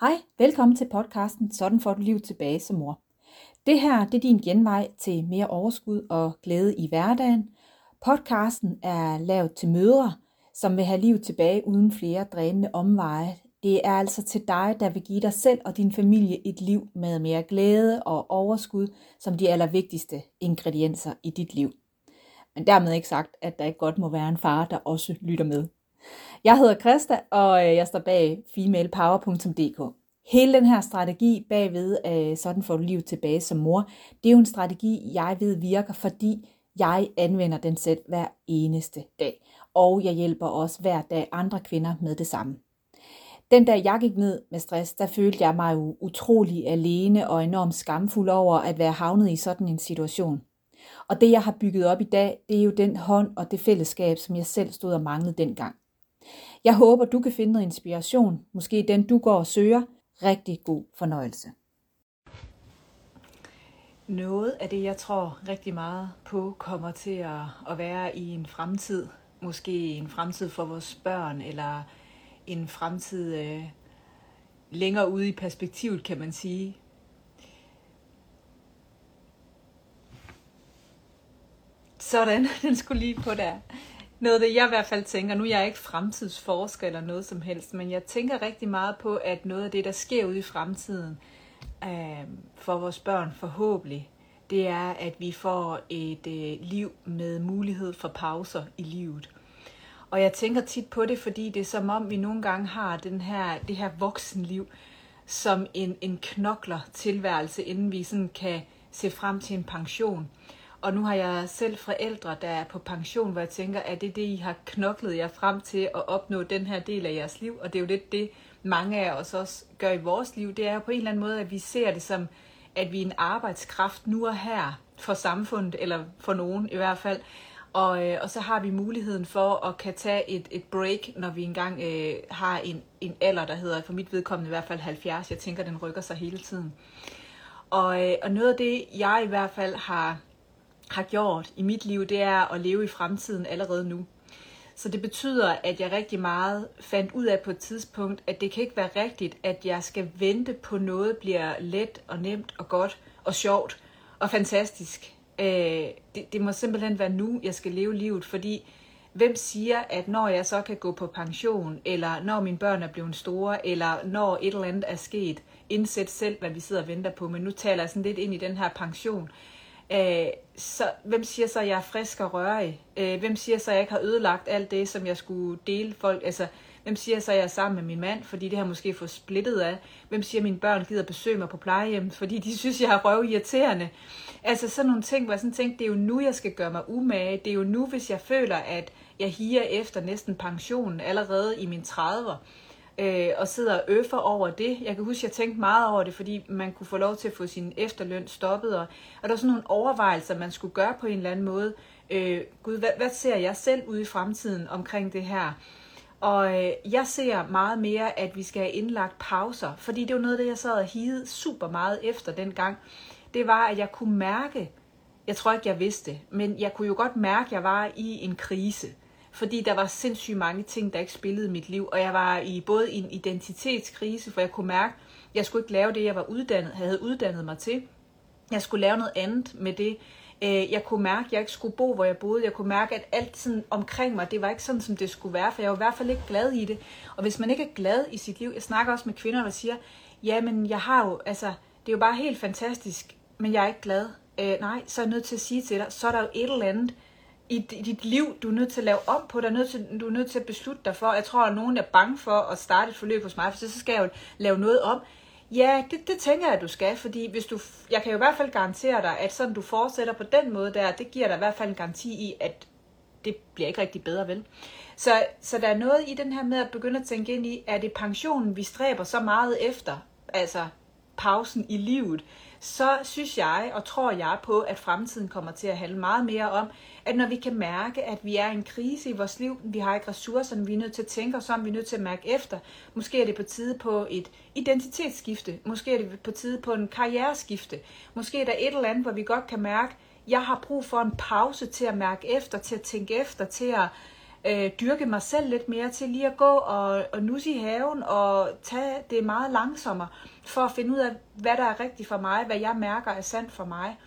Hej, velkommen til podcasten Sådan får du liv tilbage som mor. Det her det er din genvej til mere overskud og glæde i hverdagen. Podcasten er lavet til mødre, som vil have liv tilbage uden flere drænende omveje. Det er altså til dig, der vil give dig selv og din familie et liv med mere glæde og overskud som de allervigtigste ingredienser i dit liv. Men dermed ikke sagt, at der ikke godt må være en far, der også lytter med. Jeg hedder Krista, og øh, jeg står bag femalepower.dk. Hele den her strategi bagved, øh, sådan får du livet tilbage som mor, det er jo en strategi, jeg ved virker, fordi jeg anvender den selv hver eneste dag. Og jeg hjælper også hver dag andre kvinder med det samme. Den dag jeg gik ned med stress, der følte jeg mig jo utrolig alene og enormt skamfuld over at være havnet i sådan en situation. Og det jeg har bygget op i dag, det er jo den hånd og det fællesskab, som jeg selv stod og manglede dengang. Jeg håber, du kan finde noget inspiration, måske den du går og søger. Rigtig god fornøjelse. Noget af det, jeg tror rigtig meget på, kommer til at, at være i en fremtid. Måske en fremtid for vores børn, eller en fremtid øh, længere ude i perspektivet, kan man sige. Sådan, den skulle lige på der noget af det, jeg i hvert fald tænker, nu er jeg ikke fremtidsforsker eller noget som helst, men jeg tænker rigtig meget på, at noget af det, der sker ude i fremtiden øh, for vores børn forhåbentlig, det er, at vi får et øh, liv med mulighed for pauser i livet. Og jeg tænker tit på det, fordi det er som om, vi nogle gange har den her, det her voksenliv som en, en knokler tilværelse, inden vi sådan kan se frem til en pension. Og nu har jeg selv forældre, der er på pension, hvor jeg tænker, at det er det, I har knoklet jer frem til at opnå den her del af jeres liv. Og det er jo lidt det, mange af os også gør i vores liv. Det er jo på en eller anden måde, at vi ser det som, at vi er en arbejdskraft nu og her for samfundet, eller for nogen i hvert fald. Og, øh, og så har vi muligheden for at kan tage et, et break, når vi engang øh, har en, en alder, der hedder for mit vedkommende i hvert fald 70. Jeg tænker, den rykker sig hele tiden. Og, øh, og noget af det, jeg i hvert fald har har gjort i mit liv, det er at leve i fremtiden allerede nu. Så det betyder, at jeg rigtig meget fandt ud af på et tidspunkt, at det kan ikke være rigtigt, at jeg skal vente på noget bliver let og nemt og godt og sjovt og fantastisk. Øh, det, det må simpelthen være nu, jeg skal leve livet, fordi hvem siger, at når jeg så kan gå på pension, eller når mine børn er blevet store, eller når et eller andet er sket, indsæt selv, hvad vi sidder og venter på. Men nu taler jeg sådan lidt ind i den her pension. Øh, så hvem siger så, at jeg er frisk og rørig? Øh, hvem siger så, at jeg ikke har ødelagt alt det, som jeg skulle dele folk? Altså, hvem siger så, at jeg er sammen med min mand, fordi det har måske fået splittet af? Hvem siger, at mine børn gider besøge mig på plejehjem, fordi de synes, jeg er røv irriterende? Altså sådan nogle ting, hvor jeg sådan tænkte, det er jo nu, jeg skal gøre mig umage. Det er jo nu, hvis jeg føler, at jeg higer efter næsten pensionen allerede i mine 30'er øh, og sidder og øffer over det. Jeg kan huske, at jeg tænkte meget over det, fordi man kunne få lov til at få sin efterløn stoppet, og, og der var sådan nogle overvejelser, man skulle gøre på en eller anden måde. Øh, Gud, hvad, hvad ser jeg selv ude i fremtiden omkring det her? Og øh, jeg ser meget mere, at vi skal have indlagt pauser, fordi det var noget det, jeg sad og hide super meget efter dengang. Det var, at jeg kunne mærke, jeg tror ikke, jeg vidste, men jeg kunne jo godt mærke, at jeg var i en krise fordi der var sindssygt mange ting, der ikke spillede i mit liv, og jeg var i både en identitetskrise, for jeg kunne mærke, at jeg skulle ikke lave det, jeg var uddannet, havde uddannet mig til. Jeg skulle lave noget andet med det. Øh, jeg kunne mærke, at jeg ikke skulle bo, hvor jeg boede. Jeg kunne mærke, at alt sådan omkring mig, det var ikke sådan, som det skulle være, for jeg var i hvert fald ikke glad i det. Og hvis man ikke er glad i sit liv, jeg snakker også med kvinder, der siger, ja, men jeg har jo, altså, det er jo bare helt fantastisk, men jeg er ikke glad. Øh, nej, så er jeg nødt til at sige til dig, så er der jo et eller andet, i dit liv, du er nødt til at lave om på, der er nødt til, du er nødt til at beslutte dig for. Jeg tror, at nogen er bange for at starte et forløb hos mig, for så skal jeg jo lave noget om. Ja, det, det tænker jeg, at du skal, fordi hvis du, jeg kan jo i hvert fald garantere dig, at sådan du fortsætter på den måde der, det giver dig i hvert fald en garanti i, at det bliver ikke rigtig bedre, vel? Så, så der er noget i den her med at begynde at tænke ind i, er det pensionen, vi stræber så meget efter, altså pausen i livet, så synes jeg og tror jeg på, at fremtiden kommer til at handle meget mere om, at når vi kan mærke, at vi er i en krise i vores liv, vi har ikke ressourcerne, vi er nødt til at tænke os om, vi er nødt til at mærke efter. Måske er det på tide på et identitetsskifte, måske er det på tide på en karriereskifte, måske er der et eller andet, hvor vi godt kan mærke, jeg har brug for en pause til at mærke efter, til at tænke efter, til at øh, dyrke mig selv lidt mere til lige at gå og, og nusse i haven og tage det meget langsommere for at finde ud af, hvad der er rigtigt for mig, hvad jeg mærker er sandt for mig.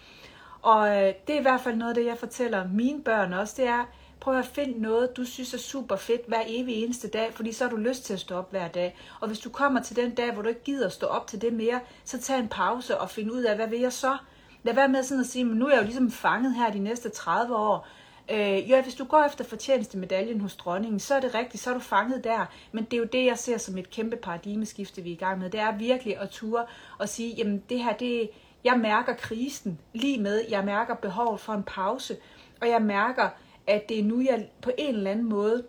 Og øh, det er i hvert fald noget af det, jeg fortæller mine børn også, det er, prøv at finde noget, du synes er super fedt hver evig eneste dag, fordi så har du lyst til at stå op hver dag. Og hvis du kommer til den dag, hvor du ikke gider at stå op til det mere, så tag en pause og find ud af, hvad vil jeg så? Lad være med sådan at sige, men nu er jeg jo ligesom fanget her de næste 30 år. Øh, ja, hvis du går efter fortjenestemedaljen hos dronningen, så er det rigtigt, så er du fanget der. Men det er jo det, jeg ser som et kæmpe paradigmeskifte, vi er i gang med. Det er virkelig at ture og sige, jamen det her, det, jeg mærker krisen lige med, jeg mærker behovet for en pause, og jeg mærker, at det er nu, jeg på en eller anden måde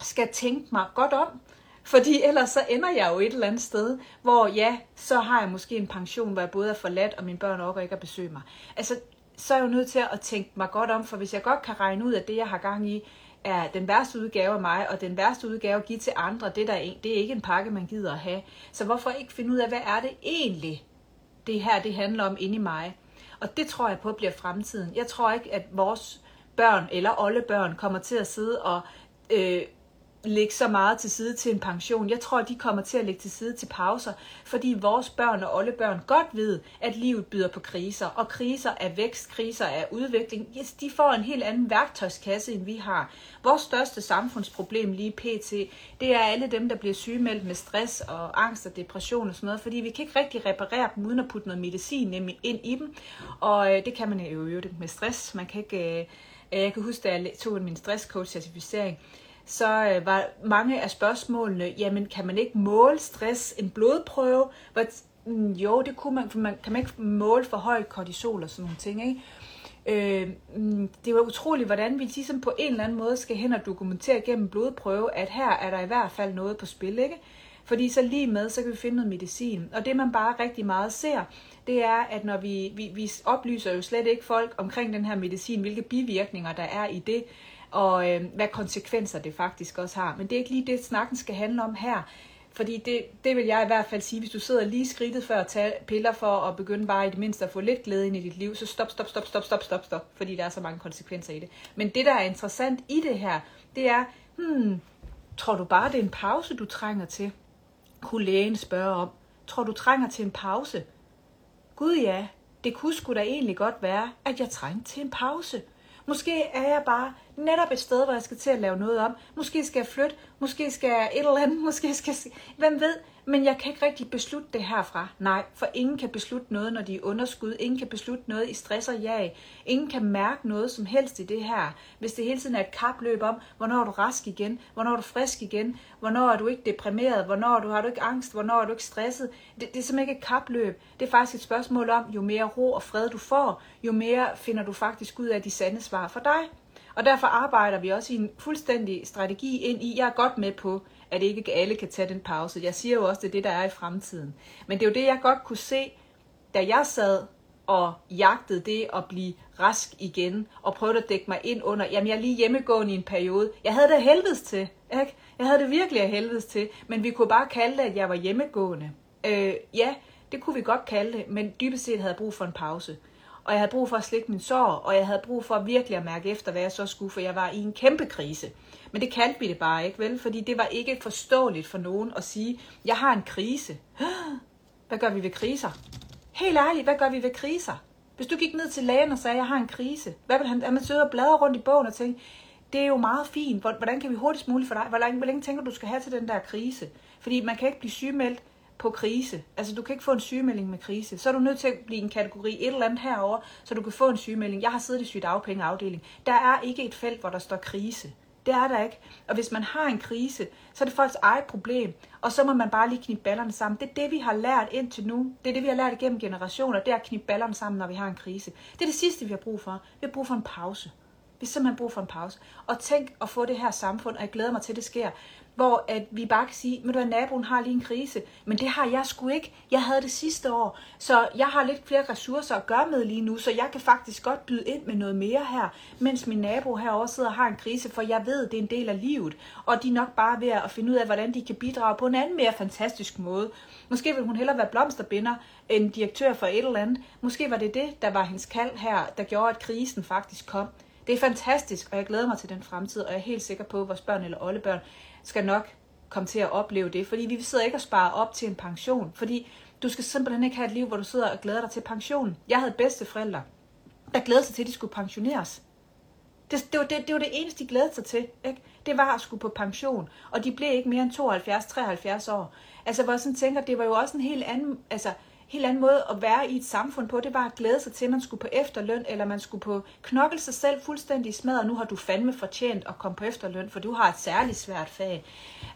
skal tænke mig godt om. Fordi ellers så ender jeg jo et eller andet sted, hvor ja, så har jeg måske en pension, hvor jeg både er forladt, og mine børn overgår ikke at besøge mig. Altså, så er jeg jo nødt til at tænke mig godt om, for hvis jeg godt kan regne ud, at det, jeg har gang i, er den værste udgave af mig, og den værste udgave at give til andre, det, der er, det er ikke en pakke, man gider at have. Så hvorfor ikke finde ud af, hvad er det egentlig, det her det handler om inde i mig? Og det tror jeg på bliver fremtiden. Jeg tror ikke, at vores børn eller oldebørn kommer til at sidde og øh, lægge så meget til side til en pension. Jeg tror, de kommer til at lægge til side til pauser, fordi vores børn og oldebørn godt ved, at livet byder på kriser, og kriser er vækst, kriser er udvikling. Yes, de får en helt anden værktøjskasse, end vi har. Vores største samfundsproblem lige pt, det er alle dem, der bliver sygemeldt med stress og angst og depression og sådan noget, fordi vi kan ikke rigtig reparere dem uden at putte noget medicin ind i dem, og øh, det kan man jo øve det med stress. Man kan ikke... Øh, øh, jeg kan huske, da jeg tog min stresscoach-certificering, så øh, var mange af spørgsmålene, jamen kan man ikke måle stress, en blodprøve? But, mm, jo, det kunne man, for man kan man ikke måle for højt kortisol og sådan nogle ting, ikke? Øh, mm, det var utroligt, hvordan vi ligesom på en eller anden måde skal hen og dokumentere gennem blodprøve, at her er der i hvert fald noget på spil, ikke? Fordi så lige med, så kan vi finde noget medicin. Og det man bare rigtig meget ser, det er, at når vi, vi, vi oplyser jo slet ikke folk omkring den her medicin, hvilke bivirkninger der er i det, og øh, hvad konsekvenser det faktisk også har. Men det er ikke lige det, snakken skal handle om her. Fordi det, det vil jeg i hvert fald sige, hvis du sidder lige skridtet før at tage piller for at begynde bare i det mindste at få lidt glæde ind i dit liv, så stop, stop, stop, stop, stop, stop, stop, fordi der er så mange konsekvenser i det. Men det, der er interessant i det her, det er, hmm, tror du bare, det er en pause, du trænger til? Kunne lægen spørge om. Tror du trænger til en pause? Gud ja, det kunne sgu da egentlig godt være, at jeg trængte til en pause. Måske er jeg bare netop et sted, hvor jeg skal til at lave noget om. Måske skal jeg flytte, måske skal jeg et eller andet, måske skal jeg... Hvem ved? Men jeg kan ikke rigtig beslutte det herfra. Nej, for ingen kan beslutte noget, når de er underskud. Ingen kan beslutte noget i stress og jag. Ingen kan mærke noget som helst i det her. Hvis det hele tiden er et kapløb om, hvornår er du rask igen, hvornår er du frisk igen, hvornår er du ikke deprimeret, hvornår du, har du ikke angst, hvornår er du ikke stresset. Det, det er simpelthen ikke et kapløb. Det er faktisk et spørgsmål om, jo mere ro og fred du får, jo mere finder du faktisk ud af de sande svar for dig. Og derfor arbejder vi også i en fuldstændig strategi ind i, jeg er godt med på, at ikke alle kan tage den pause. Jeg siger jo også, det er det, der er i fremtiden. Men det er jo det, jeg godt kunne se, da jeg sad og jagtede det at blive rask igen, og prøvede at dække mig ind under, jamen jeg er lige hjemmegående i en periode. Jeg havde det helvedes til, ikke? Jeg havde det virkelig af helvedes til, men vi kunne bare kalde det, at jeg var hjemmegående. Øh, ja, det kunne vi godt kalde det, men dybest set havde jeg brug for en pause og jeg havde brug for at slikke min sår, og jeg havde brug for virkelig at mærke efter, hvad jeg så skulle, for jeg var i en kæmpe krise. Men det kaldte vi det bare ikke, vel? Fordi det var ikke forståeligt for nogen at sige, jeg har en krise. Hvad gør vi ved kriser? Helt ærligt, hvad gør vi ved kriser? Hvis du gik ned til lægen og sagde, jeg har en krise, hvad vil han, at man sidder og bladrer rundt i bogen og tænker, det er jo meget fint, hvordan kan vi hurtigst muligt for dig, hvor længe, hvor længe tænker du, du skal have til den der krise? Fordi man kan ikke blive sygemeldt på krise. Altså du kan ikke få en sygemelding med krise. Så er du nødt til at blive en kategori et eller andet herover, så du kan få en sygemelding. Jeg har siddet i sygedagpengeafdeling. Der er ikke et felt, hvor der står krise. Det er der ikke. Og hvis man har en krise, så er det folks eget problem. Og så må man bare lige knippe ballerne sammen. Det er det, vi har lært indtil nu. Det er det, vi har lært igennem generationer. Det er at knippe ballerne sammen, når vi har en krise. Det er det sidste, vi har brug for. Vi har brug for en pause. Vi har simpelthen brug for en pause. Og tænk at få det her samfund, og jeg glæder mig til, at det sker, hvor at vi bare kan sige, at naboen har lige en krise, men det har jeg sgu ikke. Jeg havde det sidste år, så jeg har lidt flere ressourcer at gøre med lige nu, så jeg kan faktisk godt byde ind med noget mere her, mens min nabo herovre sidder og har en krise, for jeg ved, at det er en del af livet, og de er nok bare ved at finde ud af, hvordan de kan bidrage på en anden mere fantastisk måde. Måske vil hun hellere være blomsterbinder end direktør for et eller andet. Måske var det det, der var hendes kald her, der gjorde, at krisen faktisk kom. Det er fantastisk, og jeg glæder mig til den fremtid, og jeg er helt sikker på, at vores børn eller oldebørn skal nok komme til at opleve det, fordi vi sidder ikke og sparer op til en pension, fordi du skal simpelthen ikke have et liv, hvor du sidder og glæder dig til pension. Jeg havde bedste forældre, der glædede sig til, at de skulle pensioneres. Det, det, var det, det var det eneste, de glædede sig til. Ikke? Det var at skulle på pension. Og de blev ikke mere end 72-73 år. Altså, hvor jeg sådan tænker, det var jo også en helt anden, altså, helt anden måde at være i et samfund på. Det var at glæde sig til, at man skulle på efterløn, eller man skulle på knokle sig selv fuldstændig smad, og nu har du fandme fortjent at komme på efterløn, for du har et særligt svært fag.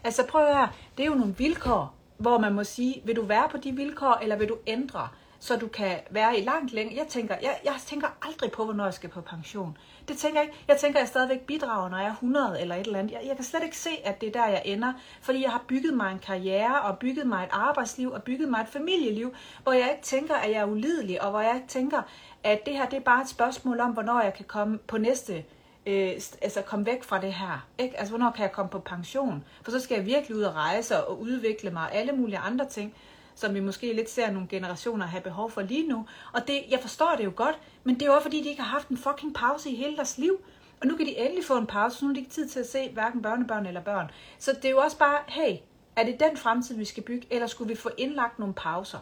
Altså prøv her, det er jo nogle vilkår, hvor man må sige, vil du være på de vilkår, eller vil du ændre? Så du kan være i langt længere. Jeg tænker, jeg, jeg tænker aldrig på, hvornår jeg skal på pension. Det tænker jeg ikke. Jeg tænker, at jeg stadigvæk bidrager, når jeg er 100 eller et eller andet. Jeg, jeg kan slet ikke se, at det er der, jeg ender. Fordi jeg har bygget mig en karriere, og bygget mig et arbejdsliv, og bygget mig et familieliv, hvor jeg ikke tænker, at jeg er ulidelig, og hvor jeg ikke tænker, at det her det er bare et spørgsmål om, hvornår jeg kan komme på næste øh, altså komme væk fra det her. Ikke? Altså, hvornår kan jeg komme på pension? For så skal jeg virkelig ud og rejse og udvikle mig og alle mulige andre ting som vi måske lidt ser nogle generationer have behov for lige nu. Og det, jeg forstår det jo godt, men det er jo også fordi, de ikke har haft en fucking pause i hele deres liv. Og nu kan de endelig få en pause, så nu er de ikke tid til at se hverken børnebørn eller børn. Så det er jo også bare, hey, er det den fremtid, vi skal bygge, eller skulle vi få indlagt nogle pauser?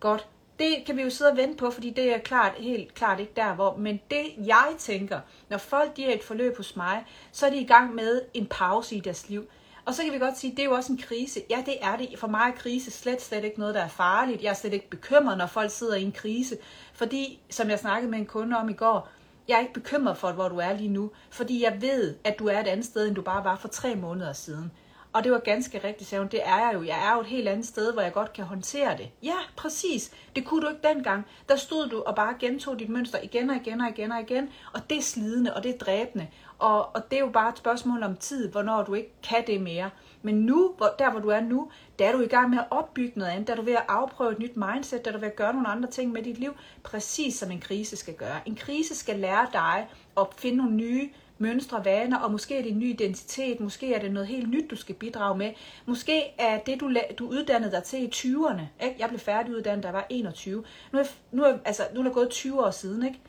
Godt. Det kan vi jo sidde og vente på, fordi det er klart, helt klart ikke der, hvor... Men det, jeg tænker, når folk de er et forløb hos mig, så er de i gang med en pause i deres liv. Og så kan vi godt sige, at det er jo også en krise. Ja, det er det. For mig er krise slet, slet ikke noget, der er farligt. Jeg er slet ikke bekymret, når folk sidder i en krise. Fordi, som jeg snakkede med en kunde om i går, jeg er ikke bekymret for, hvor du er lige nu, fordi jeg ved, at du er et andet sted, end du bare var for tre måneder siden. Og det var ganske rigtigt, sagde hun. Det er jeg jo. Jeg er jo et helt andet sted, hvor jeg godt kan håndtere det. Ja, præcis. Det kunne du ikke dengang. Der stod du og bare gentog dit mønster igen og igen og igen og igen. Og det er slidende, og det er dræbende. Og, og det er jo bare et spørgsmål om tid, hvornår du ikke kan det mere. Men nu, hvor, der hvor du er nu, der er du i gang med at opbygge noget andet. Der er du ved at afprøve et nyt mindset. Der er du ved at gøre nogle andre ting med dit liv. Præcis som en krise skal gøre. En krise skal lære dig at finde nogle nye mønstre, vaner, og måske er det en ny identitet, måske er det noget helt nyt, du skal bidrage med. Måske er det, du, du uddannede dig til i 20'erne. Ikke? Jeg blev færdiguddannet, da jeg var 21. Nu er, nu er, altså, nu er der gået 20 år siden, ikke?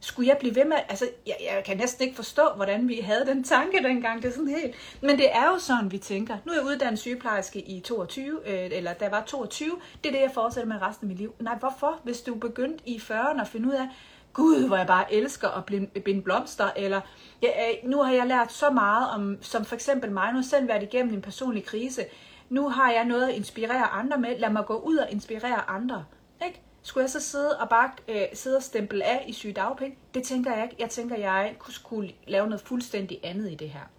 skulle jeg blive ved med, altså jeg, jeg kan næsten ikke forstå, hvordan vi havde den tanke dengang, det er sådan helt, men det er jo sådan, vi tænker. Nu er jeg uddannet sygeplejerske i 22, øh, eller da jeg var 22, det er det, jeg fortsætter med resten af mit liv. Nej, hvorfor? Hvis du begyndte i 40'erne at finde ud af, gud, hvor jeg bare elsker at binde blomster, eller ja, øh, nu har jeg lært så meget om, som for eksempel mig, nu har selv været igennem en personlig krise, nu har jeg noget at inspirere andre med, lad mig gå ud og inspirere andre. Ikke? Skulle jeg så sidde og bare øh, sidde og stemple af i sygedagpenge? Det tænker jeg ikke. Jeg tænker, jeg kunne skulle lave noget fuldstændig andet i det her.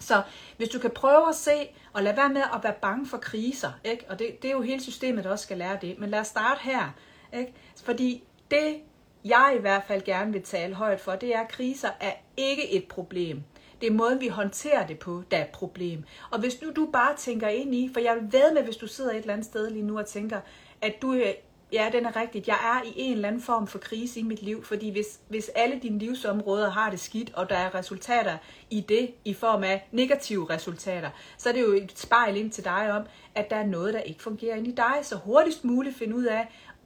Så hvis du kan prøve at se, og lade være med at være bange for kriser, ikke? og det, det er jo hele systemet, der også skal lære det, men lad os starte her. Ikke? Fordi det, jeg i hvert fald gerne vil tale højt for, det er, at kriser er ikke et problem. Det er måden, vi håndterer det på, der er et problem. Og hvis nu du bare tænker ind i, for jeg vil ved med, hvis du sidder et eller andet sted lige nu og tænker, at du øh, Ja, den er rigtigt. Jeg er i en eller anden form for krise i mit liv, fordi hvis, hvis alle dine livsområder har det skidt, og der er resultater i det i form af negative resultater, så er det jo et spejl ind til dig om, at der er noget, der ikke fungerer ind i dig. Så hurtigst muligt finde ud af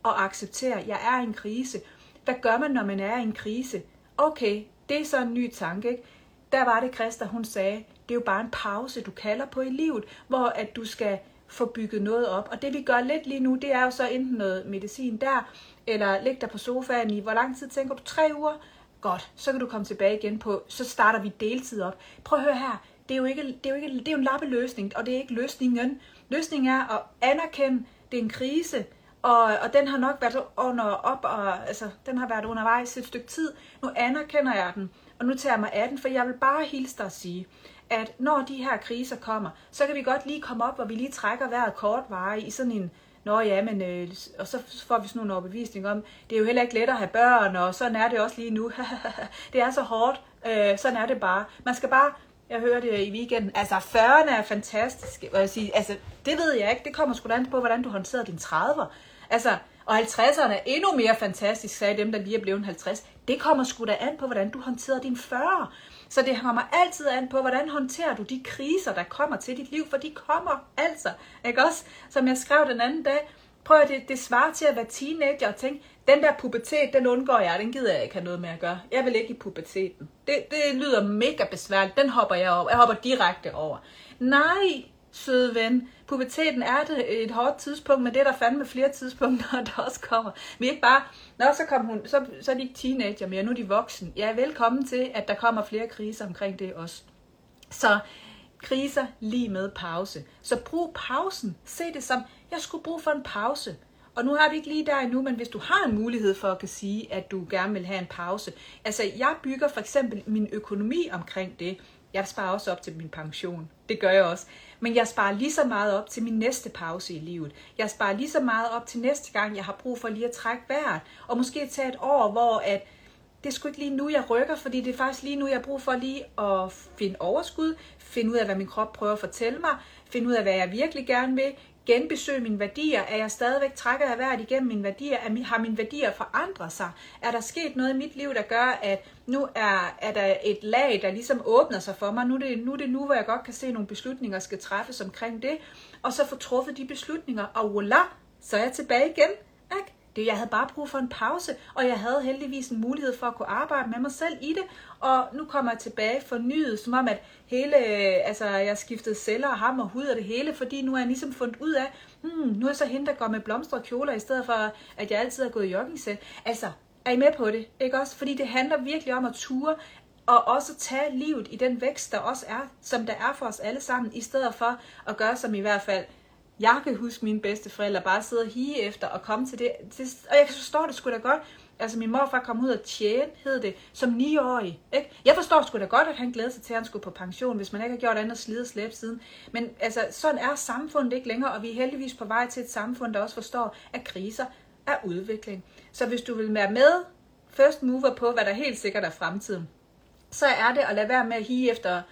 at acceptere, at jeg er i en krise. Hvad gør man, når man er i en krise? Okay, det er så en ny tanke. Ikke? Der var det, Christa, hun sagde, det er jo bare en pause, du kalder på i livet, hvor at du skal få bygget noget op. Og det vi gør lidt lige nu, det er jo så enten noget medicin der, eller læg dig på sofaen i, hvor lang tid tænker du? Tre uger? Godt, så kan du komme tilbage igen på, så starter vi deltid op. Prøv at høre her, det er jo, ikke, det er jo, ikke, det er jo en lappeløsning, og det er ikke løsningen. Løsningen er at anerkende, det er en krise, og, og den har nok været under op, og, altså, den har været undervejs et stykke tid. Nu anerkender jeg den, og nu tager jeg mig af den, for jeg vil bare hilse dig og sige, at når de her kriser kommer, så kan vi godt lige komme op, hvor vi lige trækker vejret veje i sådan en, Nå ja, men øh, og så får vi sådan nogle overbevisning om, det er jo heller ikke let at have børn, og sådan er det også lige nu. det er så hårdt, øh, sådan er det bare. Man skal bare, jeg hørte det i weekenden, altså 40'erne er fantastiske, og jeg siger, altså det ved jeg ikke, det kommer sgu da an på, hvordan du håndterer dine 30'er. Altså, og 50'erne er endnu mere fantastisk, sagde dem, der lige er blevet 50. Det kommer sgu da an på, hvordan du håndterer din 40. Så det kommer altid an på, hvordan håndterer du de kriser, der kommer til dit liv, for de kommer altså. Ikke også? Som jeg skrev den anden dag, prøv at det, det svarer til at være teenager og tænke, Den der pubertet, den undgår jeg, den gider jeg ikke have noget med at gøre. Jeg vil ikke i puberteten. Det, det lyder mega besværligt, den hopper jeg over. Jeg hopper direkte over. Nej, søde ven. Puberteten er det et hårdt tidspunkt, men det er der fandme flere tidspunkter, der også kommer. Vi er ikke bare, nå, så, kom hun, så, så er de ikke teenager mere, nu er de voksne. Ja, velkommen til, at der kommer flere kriser omkring det også. Så kriser lige med pause. Så brug pausen. Se det som, jeg skulle bruge for en pause. Og nu har vi ikke lige der endnu, men hvis du har en mulighed for at kan sige, at du gerne vil have en pause. Altså, jeg bygger for eksempel min økonomi omkring det. Jeg sparer også op til min pension. Det gør jeg også. Men jeg sparer lige så meget op til min næste pause i livet. Jeg sparer lige så meget op til næste gang, jeg har brug for lige at trække vejret. Og måske tage et år, hvor at det er sgu ikke lige nu, jeg rykker, fordi det er faktisk lige nu, jeg har brug for lige at finde overskud, finde ud af, hvad min krop prøver at fortælle mig, finde ud af, hvad jeg virkelig gerne vil, genbesøge mine værdier? Er jeg stadigvæk trækker jeg været igennem mine værdier? Er, har mine værdier forandret sig? Er der sket noget i mit liv, der gør, at nu er, er der et lag, der ligesom åbner sig for mig? Nu er, det, nu er det nu, hvor jeg godt kan se, at nogle beslutninger skal træffes omkring det. Og så få truffet de beslutninger, og voilà, så er jeg tilbage igen. Ikke? Det, jeg havde bare brug for en pause, og jeg havde heldigvis en mulighed for at kunne arbejde med mig selv i det, og nu kommer jeg tilbage fornyet, som om at hele, øh, altså jeg skiftede celler og ham og hud og det hele, fordi nu er jeg ligesom fundet ud af, hmm, nu er jeg så hende, der går med blomster og kjoler, i stedet for at jeg altid har gået i joggingsæt. Altså, er I med på det? Ikke også? Fordi det handler virkelig om at ture, og også tage livet i den vækst, der også er, som der er for os alle sammen, i stedet for at gøre som i hvert fald jeg kan huske mine bedste forældre bare sidde og hige efter og komme til det. Til, og jeg forstår det sgu da godt. Altså min morfar kom ud og tjene, hed det, som 9-årig. Ikke? Jeg forstår sgu da godt, at han glæder sig til, at han skulle på pension, hvis man ikke har gjort andet slid og slæb siden. Men altså, sådan er samfundet ikke længere, og vi er heldigvis på vej til et samfund, der også forstår, at kriser er udvikling. Så hvis du vil være med first mover på, hvad der helt sikkert er fremtiden, så er det at lade være med at hige efter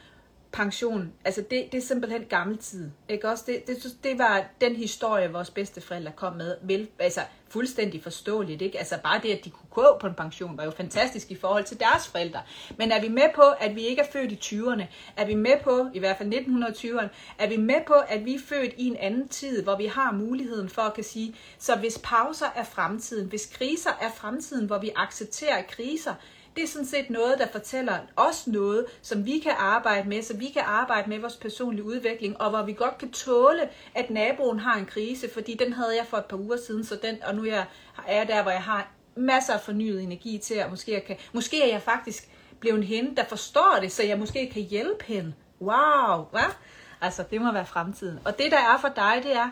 pension, altså det, det er simpelthen gammeltid. Ikke også? Det, det, det var den historie, vores bedsteforældre kom med. Vel, altså fuldstændig forståeligt. Ikke? Altså bare det, at de kunne gå på en pension, var jo fantastisk i forhold til deres forældre. Men er vi med på, at vi ikke er født i 20'erne? Er vi med på, i hvert fald 1920'erne, er vi med på, at vi er født i en anden tid, hvor vi har muligheden for at kan sige, så hvis pauser er fremtiden, hvis kriser er fremtiden, hvor vi accepterer kriser, det er sådan set noget, der fortæller os noget, som vi kan arbejde med, så vi kan arbejde med vores personlige udvikling, og hvor vi godt kan tåle, at naboen har en krise, fordi den havde jeg for et par uger siden, så den, og nu er jeg der, hvor jeg har masser af fornyet energi til, at måske, jeg kan, måske er jeg faktisk blevet en hende, der forstår det, så jeg måske kan hjælpe hende. Wow, hvad? Altså, det må være fremtiden. Og det, der er for dig, det er,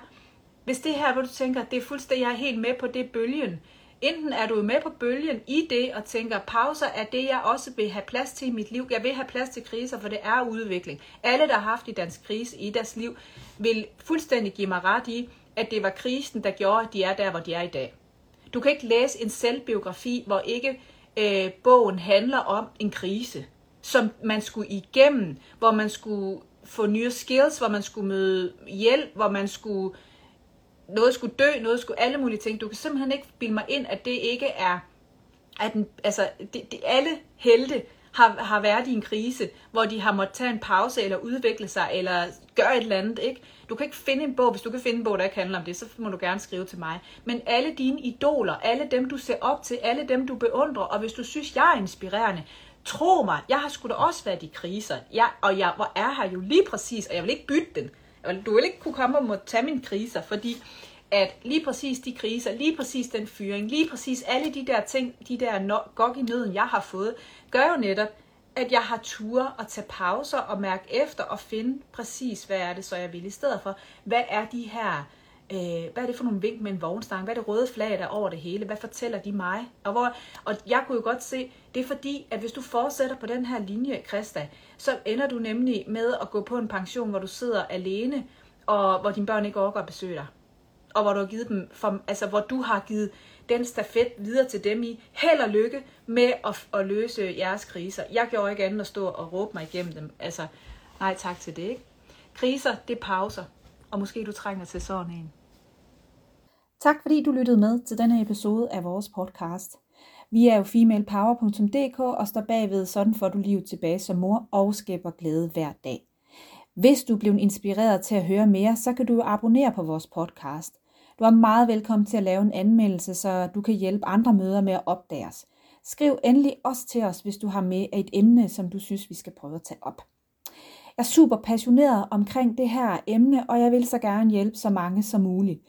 hvis det her, hvor du tænker, det er fuldstændig, jeg er helt med på det bølgen, Enten er du med på bølgen i det og tænker, pauser er det, jeg også vil have plads til i mit liv. Jeg vil have plads til kriser, for det er udvikling. Alle, der har haft i dansk krise i deres liv, vil fuldstændig give mig ret i, at det var krisen, der gjorde, at de er der, hvor de er i dag. Du kan ikke læse en selvbiografi, hvor ikke øh, bogen handler om en krise, som man skulle igennem, hvor man skulle få nye skills, hvor man skulle møde hjælp, hvor man skulle noget skulle dø, noget skulle alle mulige ting. Du kan simpelthen ikke bilde mig ind, at det ikke er, at den, altså, det, det, alle helte har, har været i en krise, hvor de har måttet tage en pause, eller udvikle sig, eller gøre et eller andet, ikke? Du kan ikke finde en bog, hvis du kan finde en bog, der ikke handler om det, så må du gerne skrive til mig. Men alle dine idoler, alle dem, du ser op til, alle dem, du beundrer, og hvis du synes, jeg er inspirerende, tro mig, jeg har sgu da også været i kriser, jeg, og jeg hvor er her jo lige præcis, og jeg vil ikke bytte den. Du vil ikke kunne komme og må tage mine kriser, fordi at lige præcis de kriser, lige præcis den fyring, lige præcis alle de der ting, de der gok i nøden, jeg har fået, gør jo netop, at jeg har tur at tage pauser og mærke efter og finde præcis, hvad er det så, jeg vil i stedet for. Hvad er de her, øh, hvad er det for nogle vink med en vognstang? Hvad er det røde flag, der er over det hele? Hvad fortæller de mig? Og, hvor, og jeg kunne jo godt se, det er fordi, at hvis du fortsætter på den her linje, Krista, så ender du nemlig med at gå på en pension, hvor du sidder alene, og hvor dine børn ikke overgår at besøge dig og hvor du har givet dem, for, altså hvor du har givet den stafet videre til dem i. Held og lykke med at, at løse jeres kriser. Jeg gjorde ikke andet at stå og råbe mig igennem dem. Altså, nej tak til det, ikke? Kriser, det er pauser, og måske du trænger til sådan en. Tak fordi du lyttede med til denne episode af vores podcast. Vi er jo femalepower.dk og står bagved, sådan får du livet tilbage som mor og skaber glæde hver dag. Hvis du blev inspireret til at høre mere, så kan du abonnere på vores podcast. Du er meget velkommen til at lave en anmeldelse, så du kan hjælpe andre møder med at opdage os. Skriv endelig også til os, hvis du har med et emne, som du synes, vi skal prøve at tage op. Jeg er super passioneret omkring det her emne, og jeg vil så gerne hjælpe så mange som muligt.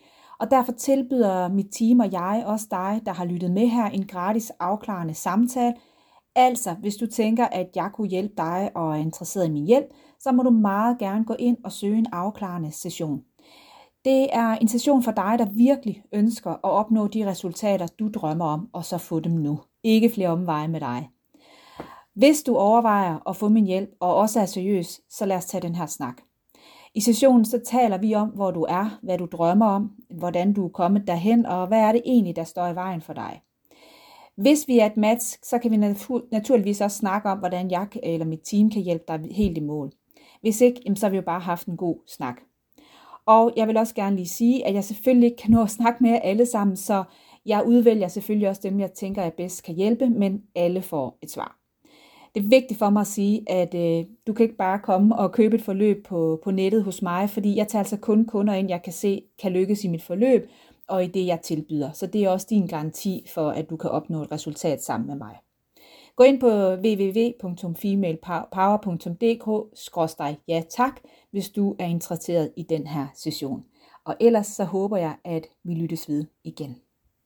Og derfor tilbyder mit team og jeg også dig, der har lyttet med her, en gratis afklarende samtale. Altså, hvis du tænker, at jeg kunne hjælpe dig og er interesseret i min hjælp, så må du meget gerne gå ind og søge en afklarende session. Det er en session for dig, der virkelig ønsker at opnå de resultater, du drømmer om, og så få dem nu. Ikke flere omveje med dig. Hvis du overvejer at få min hjælp og også er seriøs, så lad os tage den her snak. I sessionen så taler vi om, hvor du er, hvad du drømmer om, hvordan du er kommet derhen, og hvad er det egentlig, der står i vejen for dig. Hvis vi er et match, så kan vi naturligvis også snakke om, hvordan jeg eller mit team kan hjælpe dig helt i mål. Hvis ikke, så har vi jo bare haft en god snak. Og jeg vil også gerne lige sige, at jeg selvfølgelig ikke kan nå at snakke med jer alle sammen, så jeg udvælger selvfølgelig også dem, jeg tænker, jeg bedst kan hjælpe, men alle får et svar. Det er vigtigt for mig at sige, at øh, du kan ikke bare komme og købe et forløb på, på nettet hos mig, fordi jeg tager altså kun kunder ind, jeg kan se kan lykkes i mit forløb, og i det, jeg tilbyder. Så det er også din garanti for, at du kan opnå et resultat sammen med mig. Gå ind på www.femalepower.dk-ja tak, hvis du er interesseret i den her session. Og ellers så håber jeg, at vi lyttes ved igen.